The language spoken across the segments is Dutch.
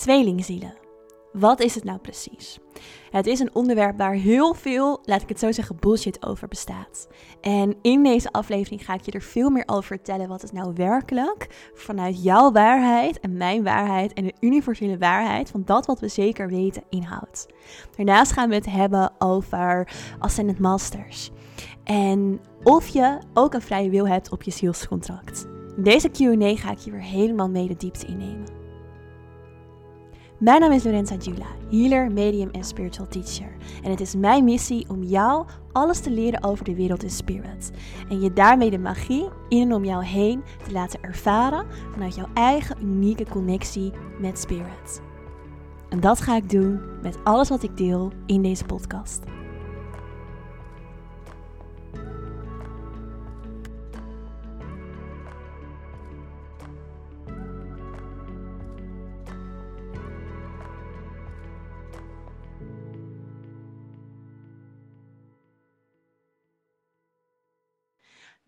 Tweelingzielen. Wat is het nou precies? Het is een onderwerp waar heel veel, laat ik het zo zeggen, bullshit over bestaat. En in deze aflevering ga ik je er veel meer over vertellen wat het nou werkelijk vanuit jouw waarheid en mijn waarheid en de universele waarheid van dat wat we zeker weten inhoudt. Daarnaast gaan we het hebben over Ascendant Masters. En of je ook een vrije wil hebt op je zielscontract. In deze Q&A ga ik je weer helemaal mee de diepte innemen. Mijn naam is Lorenza Jula, healer, medium en spiritual teacher. En het is mijn missie om jou alles te leren over de wereld in spirit. En je daarmee de magie in en om jou heen te laten ervaren vanuit jouw eigen unieke connectie met spirit. En dat ga ik doen met alles wat ik deel in deze podcast.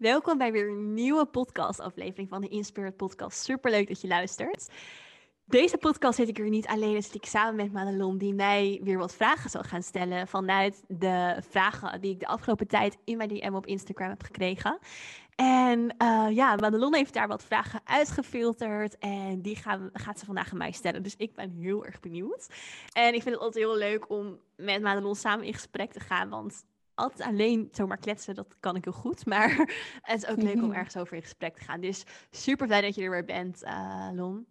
Welkom bij weer een nieuwe podcast-aflevering van de Inspirit Podcast. Superleuk dat je luistert. Deze podcast zit ik er niet alleen, dus zit ik samen met Madelon, die mij weer wat vragen zal gaan stellen vanuit de vragen die ik de afgelopen tijd in mijn DM op Instagram heb gekregen. En uh, ja, Madelon heeft daar wat vragen uitgefilterd en die gaan, gaat ze vandaag aan mij stellen. Dus ik ben heel erg benieuwd. En ik vind het altijd heel leuk om met Madelon samen in gesprek te gaan, want altijd alleen zomaar kletsen, dat kan ik heel goed. Maar het is ook leuk om ergens over in gesprek te gaan. Dus super blij dat je er weer bent, uh, Lon.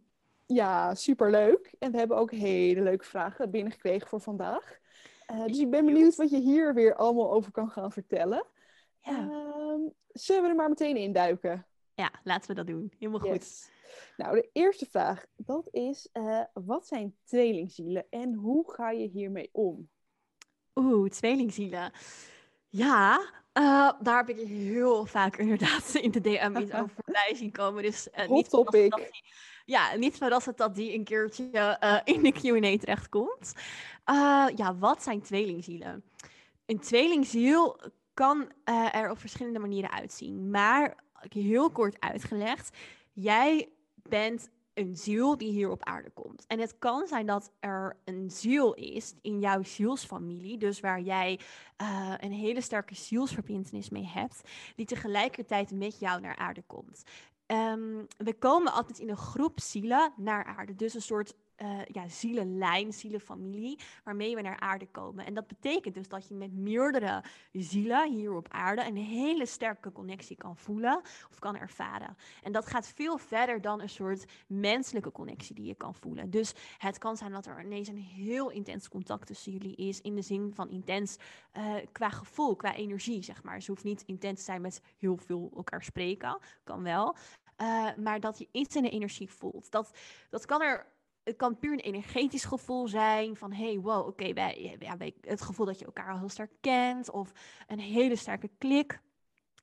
Ja, super leuk. En we hebben ook hele leuke vragen binnengekregen voor vandaag. Uh, dus ik ben benieuwd wat je hier weer allemaal over kan gaan vertellen. Ja. Uh, zullen we er maar meteen induiken? Ja, laten we dat doen. Helemaal goed. Nou, de eerste vraag, dat is, uh, wat zijn tweelingzielen en hoe ga je hiermee om? Oeh, tweelingzielen. Ja, uh, daar heb ik heel vaak inderdaad in de DM iets over voorbij zien komen. Dus uh, niet topic. Die, ja, niet verrassend dat die een keertje uh, in de Q&A terechtkomt. ja, wat zijn tweelingzielen? Een tweelingziel kan er op verschillende manieren uitzien. Maar heel kort uitgelegd, jij bent een ziel die hier op aarde komt. En het kan zijn dat er een ziel is in jouw zielsfamilie, dus waar jij uh, een hele sterke zielsverbindenis mee hebt, die tegelijkertijd met jou naar aarde komt. Um, we komen altijd in een groep zielen naar aarde. Dus een soort uh, ja, zielenlijn, zielenfamilie, waarmee we naar aarde komen. En dat betekent dus dat je met meerdere zielen hier op aarde een hele sterke connectie kan voelen of kan ervaren. En dat gaat veel verder dan een soort menselijke connectie die je kan voelen. Dus het kan zijn dat er ineens een heel intens contact tussen jullie is, in de zin van intens uh, qua gevoel, qua energie, zeg maar. Ze hoeft niet intens te zijn met heel veel elkaar spreken, kan wel. Uh, maar dat je iets in de energie voelt. Dat, dat kan er het kan puur een energetisch gevoel zijn van hey, wow, oké, ja, het gevoel dat je elkaar al heel sterk kent of een hele sterke klik.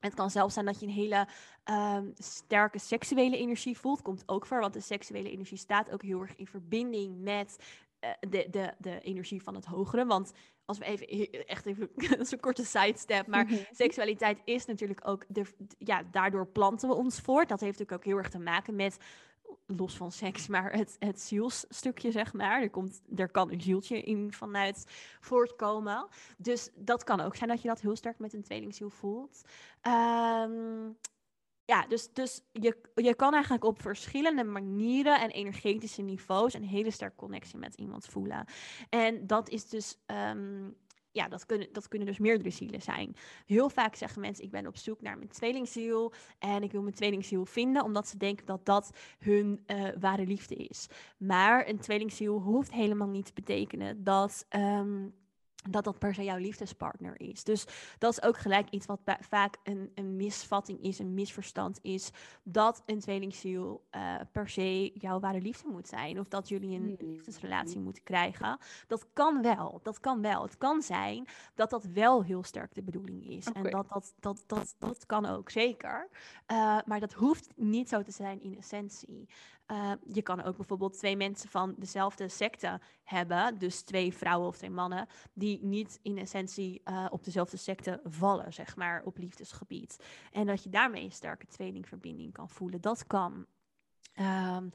Het kan zelfs zijn dat je een hele um, sterke seksuele energie voelt. Komt ook voor, want de seksuele energie staat ook heel erg in verbinding met uh, de, de, de energie van het hogere. Want als we even, echt even, een korte sidestep, maar mhm. seksualiteit is natuurlijk ook, de, ja, daardoor planten we ons voort. Dat heeft natuurlijk ook heel erg te maken met los van seks, maar het, het zielsstukje, zeg maar. Er, komt, er kan een zieltje in vanuit voortkomen. Dus dat kan ook zijn dat je dat heel sterk met een tweelingziel voelt. Um, ja, dus, dus je, je kan eigenlijk op verschillende manieren en energetische niveaus een hele sterke connectie met iemand voelen. En dat is dus um, ja, dat kunnen, dat kunnen dus meerdere zielen zijn. Heel vaak zeggen mensen, ik ben op zoek naar mijn tweelingziel en ik wil mijn tweelingziel vinden, omdat ze denken dat dat hun uh, ware liefde is. Maar een tweelingziel hoeft helemaal niet te betekenen dat... Um, dat dat per se jouw liefdespartner is. Dus dat is ook gelijk iets wat vaak een, een misvatting is, een misverstand is, dat een tweelingziel uh, per se jouw ware liefde moet zijn, of dat jullie een hmm. liefdesrelatie moeten krijgen. Dat kan wel, dat kan wel. Het kan zijn dat dat wel heel sterk de bedoeling is. En dat, dat, dat, dat, dat kan ook, zeker. Uh, maar dat hoeft niet zo te zijn in essentie. Uh, je kan ook bijvoorbeeld twee mensen van dezelfde secte hebben, dus twee vrouwen of twee mannen, die niet in essentie uh, op dezelfde secte vallen, zeg maar, op liefdesgebied. En dat je daarmee een sterke tweelingverbinding kan voelen. Dat kan. Um,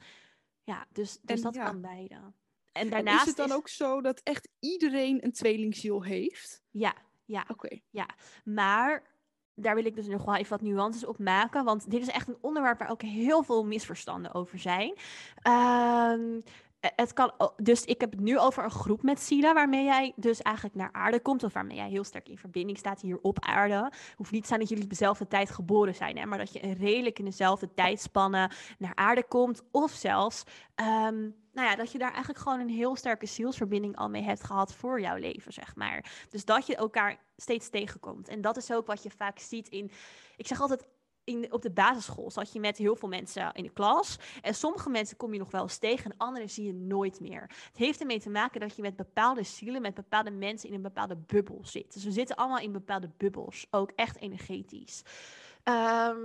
ja, dus, dus dat ja. kan beide. En En daarnaast is het dan ook zo dat echt iedereen een tweelingziel heeft? Ja, ja. Oké. Maar daar wil ik dus nog wel even wat nuances op maken. Want dit is echt een onderwerp waar ook heel veel misverstanden over zijn. Eh, het kan, dus ik heb het nu over een groep met zielen waarmee jij dus eigenlijk naar aarde komt. Of waarmee jij heel sterk in verbinding staat hier op aarde. Hoeft niet te zijn dat jullie op dezelfde tijd geboren zijn. Hè, maar dat je redelijk in dezelfde tijdspanne naar aarde komt. Of zelfs ehm, nou ja, dat je daar eigenlijk gewoon een heel sterke zielsverbinding al mee hebt gehad voor jouw leven, zeg maar. Dus dat je elkaar steeds tegenkomt. En dat is ook wat je vaak ziet in, ik zeg altijd, in, op de basisschool zat je met heel veel mensen in de klas. En sommige mensen kom je nog wel eens tegen en andere zie je nooit meer. Het heeft ermee te maken dat je met bepaalde zielen, met bepaalde mensen in een bepaalde bubbel zit. Dus we zitten allemaal in bepaalde bubbels, ook echt energetisch. Ehm,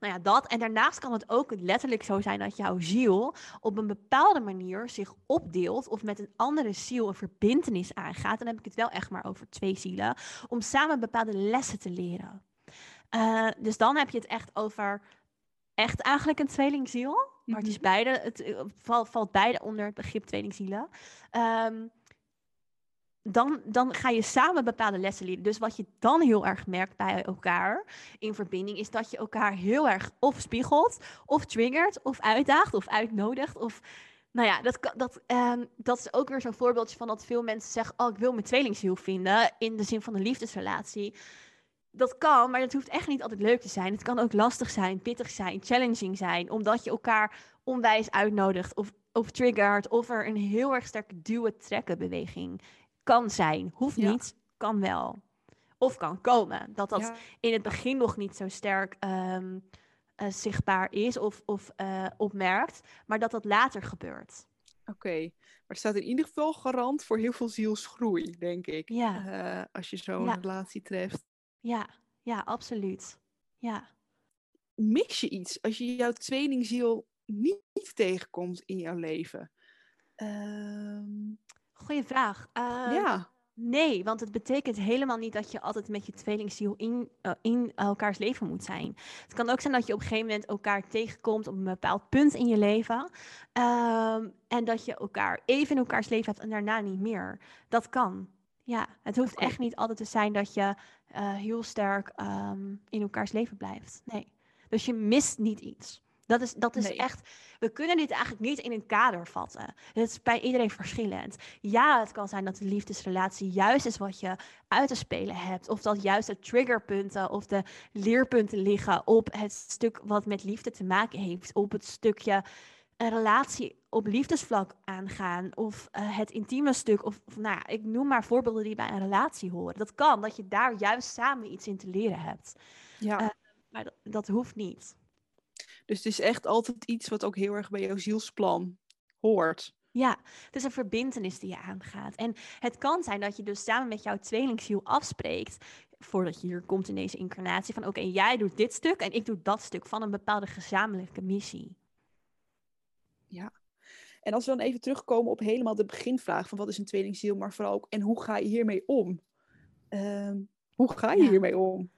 nou ja, dat. En daarnaast kan het ook letterlijk zo zijn dat jouw ziel op een bepaalde manier zich opdeelt of met een andere ziel een verbintenis aangaat. Dan heb ik het wel echt maar over twee zielen. Om samen bepaalde lessen te leren. Eh, dus dan heb je het echt over echt eigenlijk een tweelingziel. Maar het is Mhm. beide, het eh, valt, valt beide onder het begrip tweelingzielen. Ehm, dan, dan ga je samen bepaalde lessen leren. Dus wat je dan heel erg merkt bij elkaar in verbinding, is dat je elkaar heel erg of spiegelt, of triggert, of uitdaagt, of uitnodigt. Of, nou ja, dat, dat, ehm, dat is ook weer zo'n voorbeeldje van dat veel mensen zeggen: Oh, ik wil mijn tweelingziel vinden. In de zin van een liefdesrelatie. Dat kan, maar dat hoeft echt niet altijd leuk te zijn. Het kan ook lastig zijn, pittig zijn, challenging zijn, omdat je elkaar onwijs uitnodigt of, of triggert, of er een heel erg sterke duwen-trekken beweging kan zijn. Hoeft Ja. niet, kan wel. Of kan komen. Dat dat Ja. in het begin nog niet zo sterk ehm, eh, zichtbaar is of, of eh, opmerkt, maar dat dat later gebeurt. Oké, maar het staat in ieder geval garant voor heel veel zielsgroei, denk ik. Ja. Eh, als je zo'n Ja. relatie treft. Ja, ja, absoluut. Ja. Mis je iets als je jouw tweelingziel niet, niet tegenkomt in jouw leven? Ehm, Goeie vraag. Ehm, ja, Nee, want het betekent helemaal niet dat je altijd met je tweelingziel in, eh, in elkaars leven moet zijn. Het kan ook zijn dat je op een gegeven moment elkaar tegenkomt op een bepaald punt in je leven. ehm, en dat je elkaar even in elkaars leven hebt en daarna niet meer. Dat kan. Ja, het hoeft echt niet altijd te zijn dat je eh, heel sterk ehm, in elkaars leven blijft. Nee. Dus je mist niet iets. Dat is, dat is Nee. echt. We kunnen dit eigenlijk niet in een kader vatten. Het is bij iedereen verschillend. Ja, het kan zijn dat de liefdesrelatie juist is wat je uit te spelen hebt. Of dat juist de triggerpunten of de leerpunten liggen op het stuk wat met liefde te maken heeft. Op het stukje een relatie op liefdesvlak aangaan. Of eh, het intieme stuk. Of, of nou ja, ik noem maar voorbeelden die bij een relatie horen. Dat kan, dat je daar juist samen iets in te leren hebt. ja. eh, Maar dat, dat hoeft niet. Dus het is echt altijd iets wat ook heel erg bij jouw zielsplan hoort. Ja, het is een verbintenis die je aangaat. En het kan zijn dat je dus samen met jouw tweelingziel afspreekt, voordat je hier komt in deze incarnatie, van oké, jij doet dit stuk en ik doe dat stuk van een bepaalde gezamenlijke missie. En als we dan even terugkomen op helemaal de beginvraag van wat is een tweelingziel, maar vooral ook en hoe ga je hiermee om? Ehm, hoe ga je Ja. hiermee om?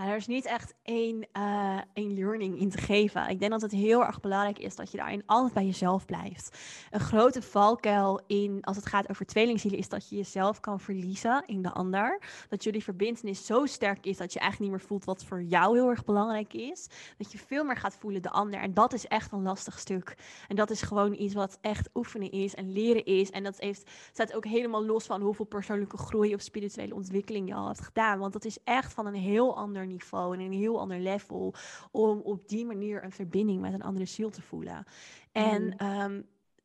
Ja, er is niet echt één, eh, één learning in te geven. Ik denk dat het heel erg belangrijk is dat je daarin altijd bij jezelf blijft. Een grote valkuil in, als het gaat over tweelingzielen, is dat je jezelf kan verliezen in de ander. Dat jullie verbintenis zo sterk is dat je eigenlijk niet meer voelt wat voor jou heel erg belangrijk is. Dat je veel meer gaat voelen de ander. En dat is echt een lastig stuk. En dat is gewoon iets wat echt oefenen is en leren is. En dat heeft, staat ook helemaal los van hoeveel persoonlijke groei of spirituele ontwikkeling je al hebt gedaan. Want dat is echt van een heel ander niveau en een heel ander level. Om op die manier een verbinding met een andere ziel te voelen. En Mm. ehm,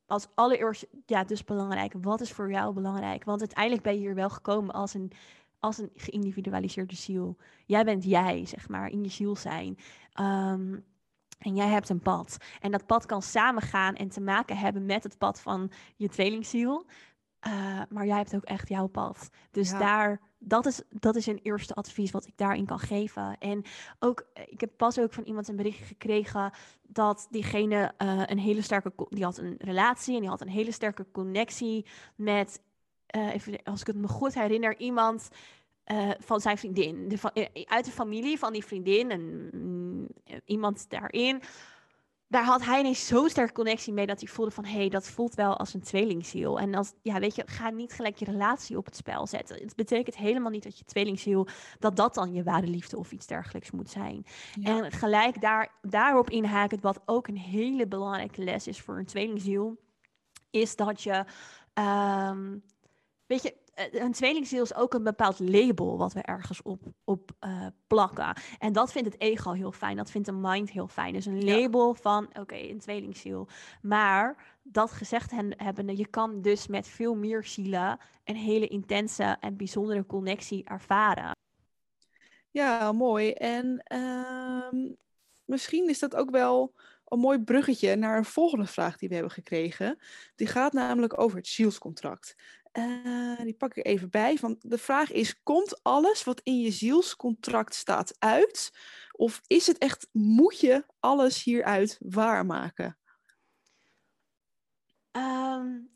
als allereerst, ja, dus belangrijk. Wat is voor jou belangrijk? Want uiteindelijk ben je hier wel gekomen als een, als een geïndividualiseerde ziel. Jij bent jij, zeg maar, in je ziel zijn. Ehm, en jij hebt een pad. En dat pad kan samengaan en te maken hebben met het pad van je tweelingziel. Eh, maar jij hebt ook echt jouw pad. Dus Ja. daar, dat is, dat is een eerste advies wat ik daarin kan geven. En ook, eh, ik heb pas ook van iemand een berichtje gekregen dat diegene eh, een hele sterke, die had een relatie en die had een hele sterke connectie met, even, als ik het me goed herinner, iemand van zijn vriendin. De, uit de familie van die vriendin en mm, iemand daarin. Daar had hij ineens zo'n sterke connectie mee dat hij voelde van hé, hey, dat voelt wel als een tweelingziel. En als, ja, weet je, ga niet gelijk je relatie op het spel zetten. Het betekent helemaal niet dat je tweelingziel, dat dat dan je ware liefde of iets dergelijks moet zijn. En gelijk daar, daarop inhaken, wat ook een hele belangrijke les is voor een tweelingziel, is dat je, um, weet je, een tweelingziel is ook een bepaald label wat we ergens op, op uh, plakken. En dat vindt het ego heel fijn, dat vindt de mind heel fijn. Dus een label van, oké, een tweelingziel. Maar dat gezegd hebbende, je kan dus met veel meer zielen een hele intense en bijzondere connectie ervaren. Ja, mooi. En uh, misschien is dat ook wel een mooi bruggetje naar een volgende vraag die we hebben gekregen. Die gaat namelijk over het zielscontract. Uh, die pak ik even bij. Van de vraag is: komt alles wat in je zielscontract staat uit? Of is het echt, moet je alles hieruit waarmaken? Um,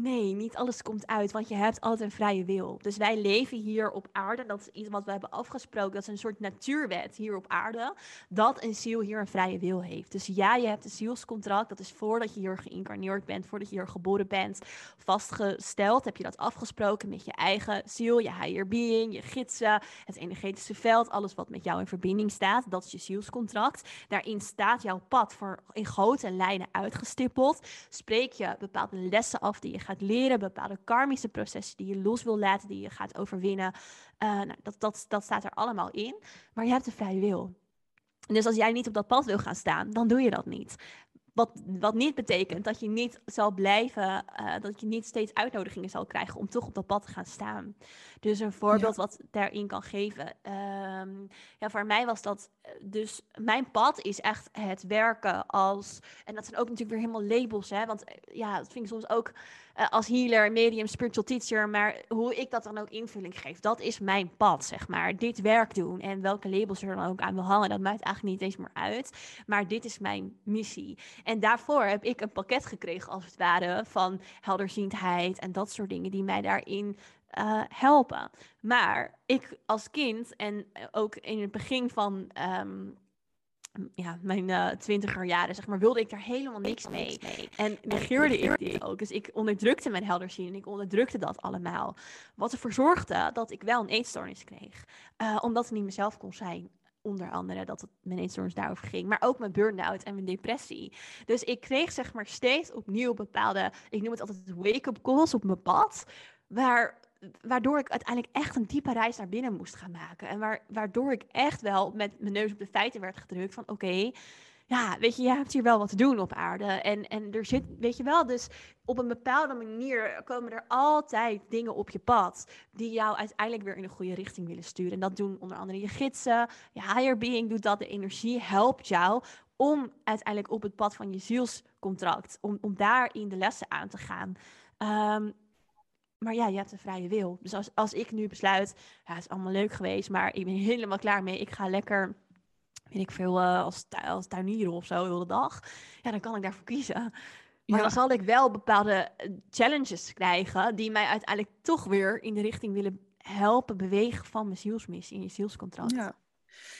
Nee, niet alles komt uit, want je hebt altijd een vrije wil. Dus wij leven hier op aarde, dat is iets wat we hebben afgesproken, dat is een soort natuurwet hier op aarde, dat een ziel hier een vrije wil heeft. Dus ja, je hebt een zielscontract, dat is voordat je hier geïncarneerd bent, voordat je hier geboren bent, vastgesteld, heb je dat afgesproken met je eigen ziel, je higher being, je gidsen, het energetische veld, alles wat met jou in verbinding staat, dat is je zielscontract. Daarin staat jouw pad voor in grote lijnen uitgestippeld. Spreek je bepaalde lessen af die je gaat leren, bepaalde karmische processen die je los wil laten, die je gaat overwinnen. Uh, nou, dat, dat, dat staat er allemaal in. Maar je hebt de vrije wil. Dus als jij niet op dat pad wil gaan staan, dan doe je dat niet. Wat, wat niet betekent dat je niet zal blijven, uh, dat je niet steeds uitnodigingen zal krijgen om toch op dat pad te gaan staan. Dus een voorbeeld wat daarin kan geven. Um, ja, voor mij was dat eh, dus, mijn pad is echt het werken als, en dat zijn ook natuurlijk weer helemaal labels, hè, want ja, dat vind ik soms ook uh, als healer, medium, spiritual teacher. Maar hoe ik dat dan ook invulling geef, dat is mijn pad, zeg maar. Dit werk doen en welke labels er dan ook aan wil hangen, dat maakt eigenlijk niet eens meer uit. Maar dit is mijn missie. En daarvoor heb ik een pakket gekregen, als het ware, van helderziendheid en dat soort dingen die mij daarin uh, helpen. Maar ik als kind en ook in het begin van um, ja, mijn uh, twintiger jaren, zeg maar, wilde ik daar helemaal niks mee. En negeerde ik die ook. Dus ik onderdrukte mijn helderzien en ik onderdrukte dat allemaal. Wat ervoor zorgde dat ik wel een eetstoornis kreeg. Uh, omdat het niet mezelf kon zijn. Onder andere dat het mijn eetstoornis daarover ging. Maar ook mijn burn-out en mijn depressie. Dus ik kreeg zeg maar steeds opnieuw bepaalde, ik noem het altijd wake-up calls op mijn pad. Waar waardoor ik uiteindelijk echt een diepe reis naar binnen moest gaan maken. En waar, waardoor ik echt wel met mijn neus op de feiten werd gedrukt van oké, ja, weet je, je hebt hier wel wat te doen op aarde. En, en er zit, weet je wel, dus op een bepaalde manier komen er altijd dingen op je pad die jou uiteindelijk weer in een goede richting willen sturen. En dat doen onder andere je gidsen, je higher being doet dat, de energie helpt jou om uiteindelijk op het pad van je zielscontract, om, om daarin de lessen aan te gaan. Um, maar ja, je hebt een vrije wil. Dus als, als ik nu besluit, ja, het is allemaal leuk geweest, maar ik ben helemaal klaar mee. Ik ga lekker, weet ik veel, uh, als, als tuinier of zo, de hele dag. Ja, dan kan ik daarvoor kiezen. Maar dan zal ik wel bepaalde eh, challenges krijgen die mij uiteindelijk toch weer in de richting willen helpen bewegen van mijn zielsmissie en je zielscontract. Ja.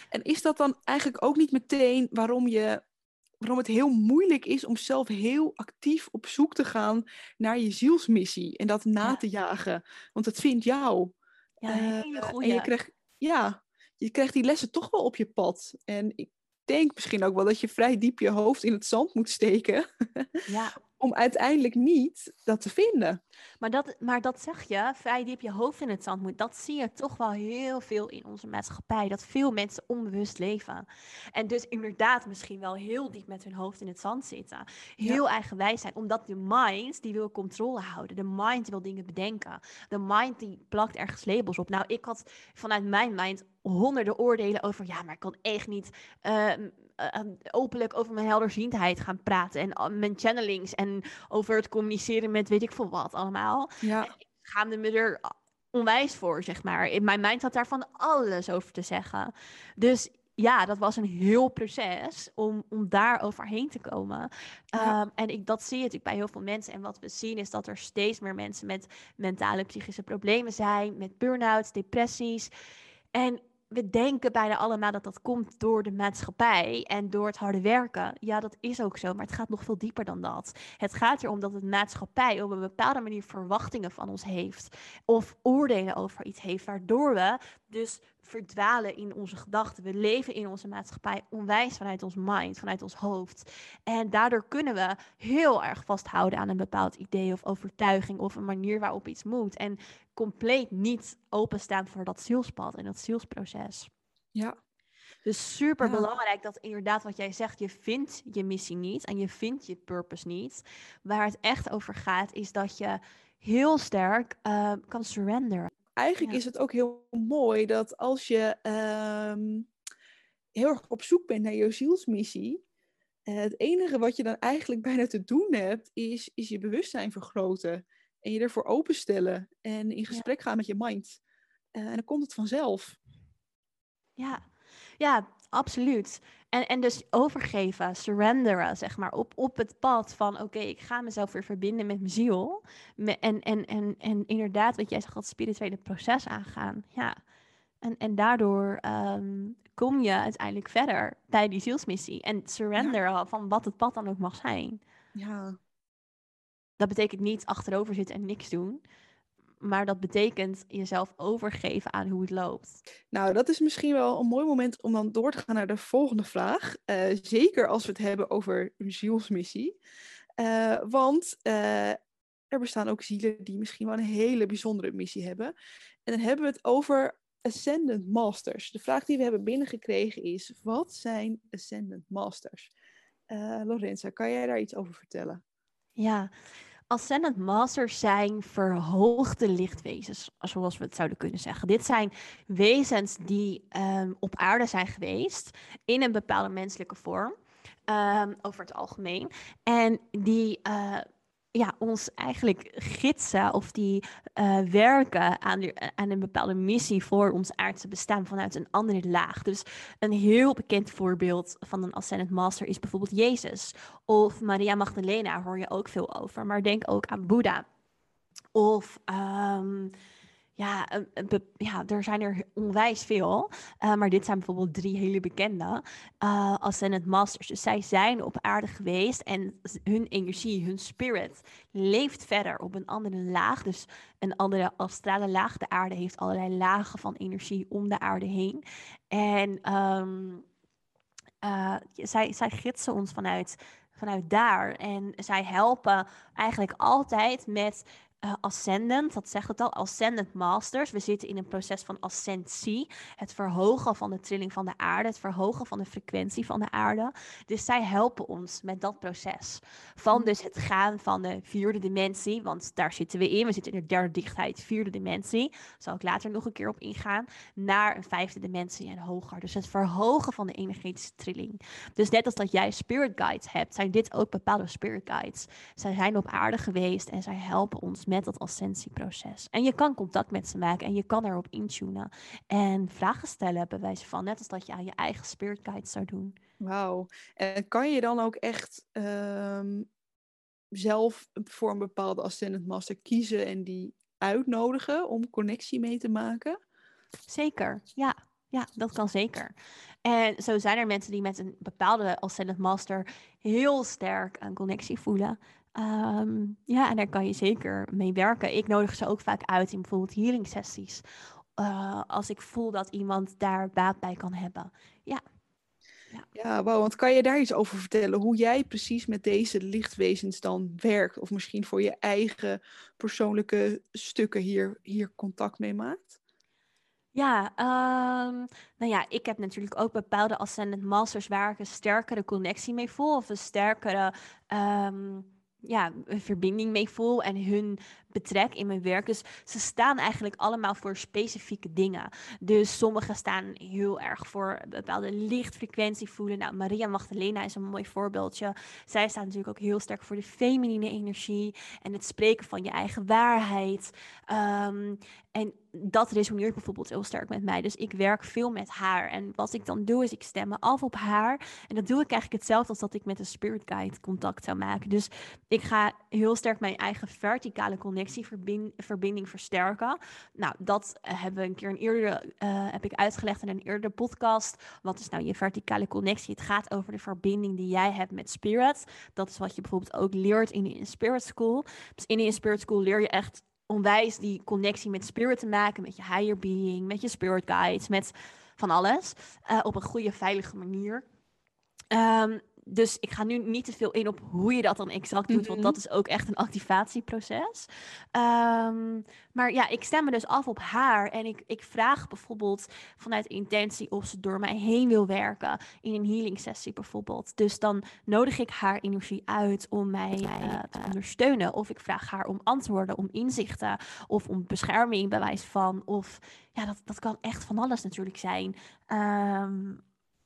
En is dat dan eigenlijk ook niet meteen waarom je waarom het heel moeilijk is om zelf heel actief op zoek te gaan naar je zielsmissie en dat na te jagen. Want het vindt jou. Ja, uh, En je krijgt, ja, je krijgt die lessen toch wel op je pad. En ik denk misschien ook wel dat je vrij diep je hoofd in het zand moet steken. Ja. om uiteindelijk niet dat te vinden. Maar dat, maar dat zeg je, vrij diep je hoofd in het zand moet. Dat zie je toch wel heel veel in onze maatschappij. Dat veel mensen onbewust leven. En dus inderdaad misschien wel heel diep met hun hoofd in het zand zitten. Heel eigenwijs zijn. Omdat de mind, die wil controle houden. De mind wil dingen bedenken. De mind die plakt ergens labels op. Nou, ik had vanuit mijn mind honderden oordelen over... Ja, maar ik kan echt niet... Uh, openlijk over mijn helderziendheid gaan praten. En mijn channelings. En over het communiceren met weet ik veel wat allemaal. Ja. ik schaamde me er onwijs voor, zeg maar. In mijn mind had daar van alles over te zeggen. Dus ja, dat was een heel proces om, om daar overheen te komen. Um, en ik, dat zie je natuurlijk bij heel veel mensen. En wat we zien is dat er steeds meer mensen met mentale psychische problemen zijn, met burn-outs, depressies. En we denken bijna allemaal dat dat komt door de maatschappij en door het harde werken. Ja, dat is ook zo, maar het gaat nog veel dieper dan dat. Het gaat erom dat de maatschappij op een bepaalde manier verwachtingen van ons heeft of oordelen over iets heeft, waardoor we dus verdwalen in onze gedachten. We leven in onze maatschappij onwijs vanuit ons mind, vanuit ons hoofd. En daardoor kunnen we heel erg vasthouden aan een bepaald idee of overtuiging of een manier waarop iets moet. En compleet niet openstaan voor dat zielspad en dat zielsproces. Ja. Dus super belangrijk dat inderdaad wat jij zegt, je vindt je missie niet en je vindt je purpose niet. Waar het echt over gaat, is dat je heel sterk uh, kan surrenderen eigenlijk is het ook heel mooi dat als je ehm, heel erg op zoek bent naar je zielsmissie, uh, het enige wat je dan eigenlijk bijna te doen hebt, is, is je bewustzijn vergroten. En je ervoor openstellen en in gesprek gaan met je mind. Uh, en dan komt het vanzelf. Ja, ja absoluut. En, en dus overgeven, surrenderen, zeg maar, op, op het pad van oké, ik ga mezelf weer verbinden met mijn ziel. en, en, en, en inderdaad, wat jij zegt, dat spirituele proces aangaan. Ja. En, en daardoor ehm, kom je uiteindelijk verder bij die zielsmissie. En surrenderen van wat het pad dan ook mag zijn. Ja. Dat betekent niet achterover zitten en niks doen. Maar dat betekent jezelf overgeven aan hoe het loopt. Nou, dat is misschien wel een mooi moment om dan door te gaan naar de volgende vraag. Uh, zeker als we het hebben over een zielsmissie. Uh, want uh, er bestaan ook zielen die misschien wel een hele bijzondere missie hebben. En dan hebben we het over Ascendant Masters. De vraag die we hebben binnengekregen is: wat zijn Ascendant Masters? Lorenza, kan jij daar iets over vertellen? Ja, Ascendant Masters zijn verhoogde lichtwezens, zoals we het zouden kunnen zeggen. Dit zijn wezens die ehm, op aarde zijn geweest in een bepaalde menselijke vorm. Ehm, over het algemeen. En die uh, ja, ons eigenlijk gidsen of die uh, werken aan, de, aan een bepaalde missie voor ons aardse bestaan vanuit een andere laag. Dus een heel bekend voorbeeld van een Ascended Master is bijvoorbeeld Jezus. Of Maria Magdalena hoor je ook veel over. Maar denk ook aan Boeddha. Of um, ja, ja, er zijn er onwijs veel. Uh, maar dit zijn bijvoorbeeld drie hele bekende uh, Ascendant Masters. Dus zij zijn op aarde geweest en hun energie, hun spirit, leeft verder op een andere laag. Dus een andere astrale laag. De aarde heeft allerlei lagen van energie om de aarde heen. En uh, zij, zij gidsen ons vanuit, vanuit daar. En zij helpen eigenlijk altijd met uh, ascendant, dat zegt het al, ascendant masters. We zitten in een proces van ascensie, het verhogen van de trilling van de aarde, het verhogen van de frequentie van de aarde. Dus zij helpen ons met dat proces. Van mm. dus het gaan van de vierde dimensie, want daar zitten we in. We zitten in de derde dichtheid, vierde dimensie. Daar zal ik later nog een keer op ingaan. Naar een vijfde dimensie en hoger. Dus het verhogen van de energetische trilling. Dus net als dat jij spirit guides hebt, zijn dit ook bepaalde spirit guides. Zij zijn op aarde geweest en zij helpen ons met met dat ascensieproces. En je kan contact met ze maken en je kan erop intunen. En vragen stellen bij wijze van, net als dat je aan je eigen spirit guide zou doen. Wauw. En kan je dan ook echt ehm, zelf voor een bepaalde ascendant master kiezen en die uitnodigen om connectie mee te maken? Zeker, ja. Ja, dat kan zeker. En zo zijn er mensen die met een bepaalde Ascendant Master heel sterk een connectie voelen. Ehm, ja, en daar kan je zeker mee werken. Ik nodig ze ook vaak uit in bijvoorbeeld healing sessies. Uh, als ik voel dat iemand daar baat bij kan hebben. Ja. Ja, ja wow, want kan je daar iets over vertellen? Hoe jij precies met deze lichtwezens dan werkt? Of misschien voor je eigen persoonlijke stukken hier, hier contact mee maakt? Ja, um, nou ja, ik heb natuurlijk ook bepaalde Ascendant Masters waar ik een sterkere connectie mee voel. Of een sterkere um, ja, een verbinding mee voel en hun betrek in mijn werk. Dus ze staan eigenlijk allemaal voor specifieke dingen. Dus sommige staan heel erg voor bepaalde lichtfrequentie voelen. Nou, Maria Magdalena is een mooi voorbeeldje. Zij staat natuurlijk ook heel sterk voor de feminine energie en het spreken van je eigen waarheid. Um, en dat resoneert bijvoorbeeld heel sterk met mij. Dus ik werk veel met haar. En wat ik dan doe, is ik stem me af op haar. En dat doe ik eigenlijk hetzelfde als dat ik met een spirit guide contact zou maken. Dus ik ga heel sterk mijn eigen verticale connectieverbinding versterken. Nou, dat eh, hebben we een keer een eerder uh, heb ik uitgelegd in een eerdere podcast. Wat is nou je verticale connectie? Het gaat over de verbinding die jij hebt met spirit. Dat is wat je bijvoorbeeld ook leert in de Spirit School. Dus in de Spirit School leer je echt onwijs die connectie met spirit te maken, met je higher being, met je spirit guides, met van alles. Uh, op een goede, veilige manier. Um, dus ik ga nu niet te veel in op hoe je dat dan exact doet, want mhm. dat is ook echt een activatieproces. Um, maar ja, ik stem me dus af op haar en ik, ik vraag bijvoorbeeld vanuit intentie of ze door mij heen wil werken in een healing sessie bijvoorbeeld. Dus dan nodig ik haar energie uit om mij uh, te ondersteunen. Of ik vraag haar om antwoorden, om inzichten of om bescherming, bewijs van. Of ja, dat, dat kan echt van alles natuurlijk zijn. Um,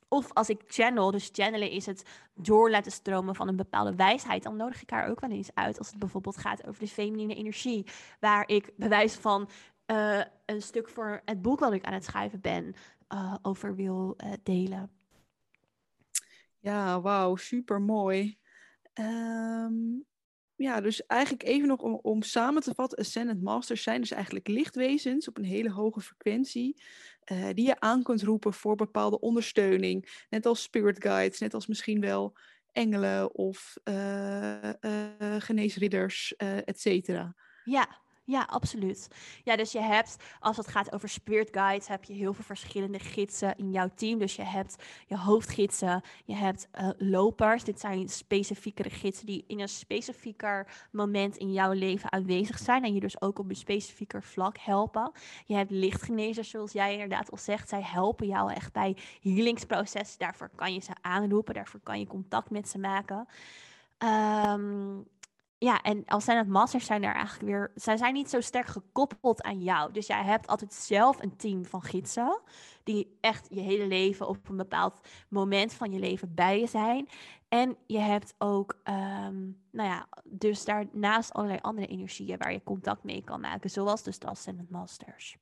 of als ik channel, dus channelen is het door laten stromen van een bepaalde wijsheid, dan nodig ik haar ook wel eens uit. Als het bijvoorbeeld gaat over de feminine energie, waar ik bewijs van uh, een stuk voor het boek wat ik aan het schrijven ben, uh, over wil uh, delen. Ja, wauw, super mooi. Um, ja, dus eigenlijk even nog om, om samen te vatten, Ascendant Masters zijn dus eigenlijk lichtwezens op een hele hoge frequentie, uh, die je aan kunt roepen voor bepaalde ondersteuning. Net als spirit guides, net als misschien wel engelen of uh, uh, geneesridders, et cetera. Ja, ja, absoluut. Ja, dus je hebt, als het gaat over spirit guides, heb je heel veel verschillende gidsen in jouw team. Dus je hebt je hoofdgidsen, je hebt uh, lopers. Dit zijn specifiekere gidsen die in een specifieker moment in jouw leven aanwezig zijn. En je dus ook op een specifieker vlak helpen. Je hebt lichtgenezers, zoals jij inderdaad al zegt. Zij helpen jou echt bij healingsprocessen. Daarvoor kan je ze aanroepen, daarvoor kan je contact met ze maken. Um, ja, en als zijn het masters zijn er eigenlijk weer, zij zijn niet zo sterk gekoppeld aan jou. Dus jij hebt altijd zelf een team van gidsen, die echt je hele leven op een bepaald moment van je leven bij je zijn. En je hebt ook, um, nou ja, dus daarnaast allerlei andere energieën waar je contact mee kan maken, zoals dus de Ascendant Masters.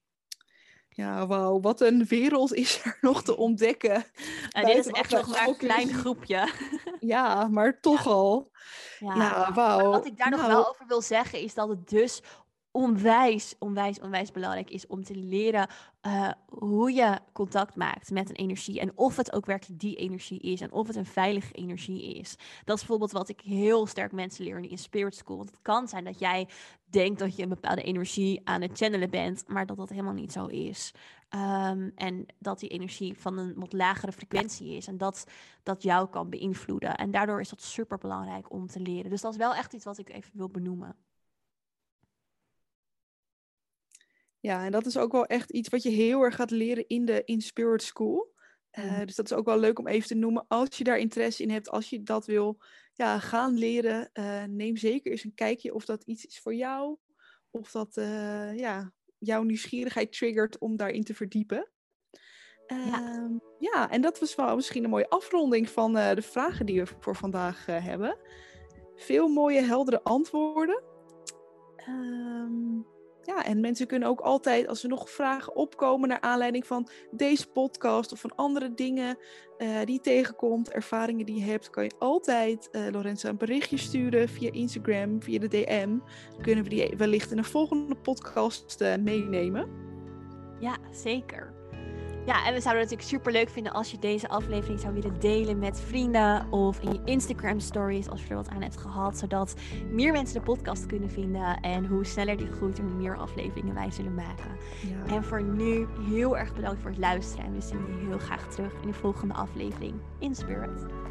Ja, wauw, wat een wereld is er nog te ontdekken. En dit is echt nog maar een klein groepje. Ja, maar toch al. Ja, wauw. Wat ik daar nog nou wel over wil zeggen is dat het dus onwijs, onwijs, onwijs belangrijk is om te leren uh, hoe je contact maakt met een energie. En of het ook werkelijk die energie is. En of het een veilige energie is. Dat is bijvoorbeeld wat ik heel sterk mensen leer in Spirit School. Want het kan zijn dat jij denkt dat je een bepaalde energie aan het channelen bent. Maar dat dat helemaal niet zo is. Um, en dat die energie van een wat lagere frequentie is. En dat dat jou kan beïnvloeden. En daardoor is dat super belangrijk om te leren. Dus dat is wel echt iets wat ik even wil benoemen. Ja, en dat is ook wel echt iets wat je heel erg gaat leren in de In Spirit School. Uh, Dus dat is ook wel leuk om even te noemen. Als je daar interesse in hebt, als je dat wil ja, gaan leren, uh, neem zeker eens een kijkje of dat iets is voor jou. Of dat uh, ja, jouw nieuwsgierigheid triggert om daarin te verdiepen. Ja. Ehm, ja, en dat was wel misschien een mooie afronding van de vragen die we voor vandaag hebben. Veel mooie, heldere antwoorden. Um, ja, en mensen kunnen ook altijd, als er nog vragen opkomen naar aanleiding van deze podcast of van andere dingen uh, die je tegenkomt, ervaringen die je hebt, kan je altijd uh, Lorenza een berichtje sturen via Instagram, via de DM. Dan kunnen we die wellicht in een volgende podcast uh, meenemen. Ja, zeker. Ja, en we zouden het natuurlijk super leuk vinden als je deze aflevering zou willen delen met vrienden of in je Instagram stories als je er wat aan hebt gehad, zodat meer mensen de podcast kunnen vinden en hoe sneller die groeit, hoe meer afleveringen wij zullen maken. Ja. En voor nu heel erg bedankt voor het luisteren en we zien je heel graag terug in de volgende aflevering in Spirit.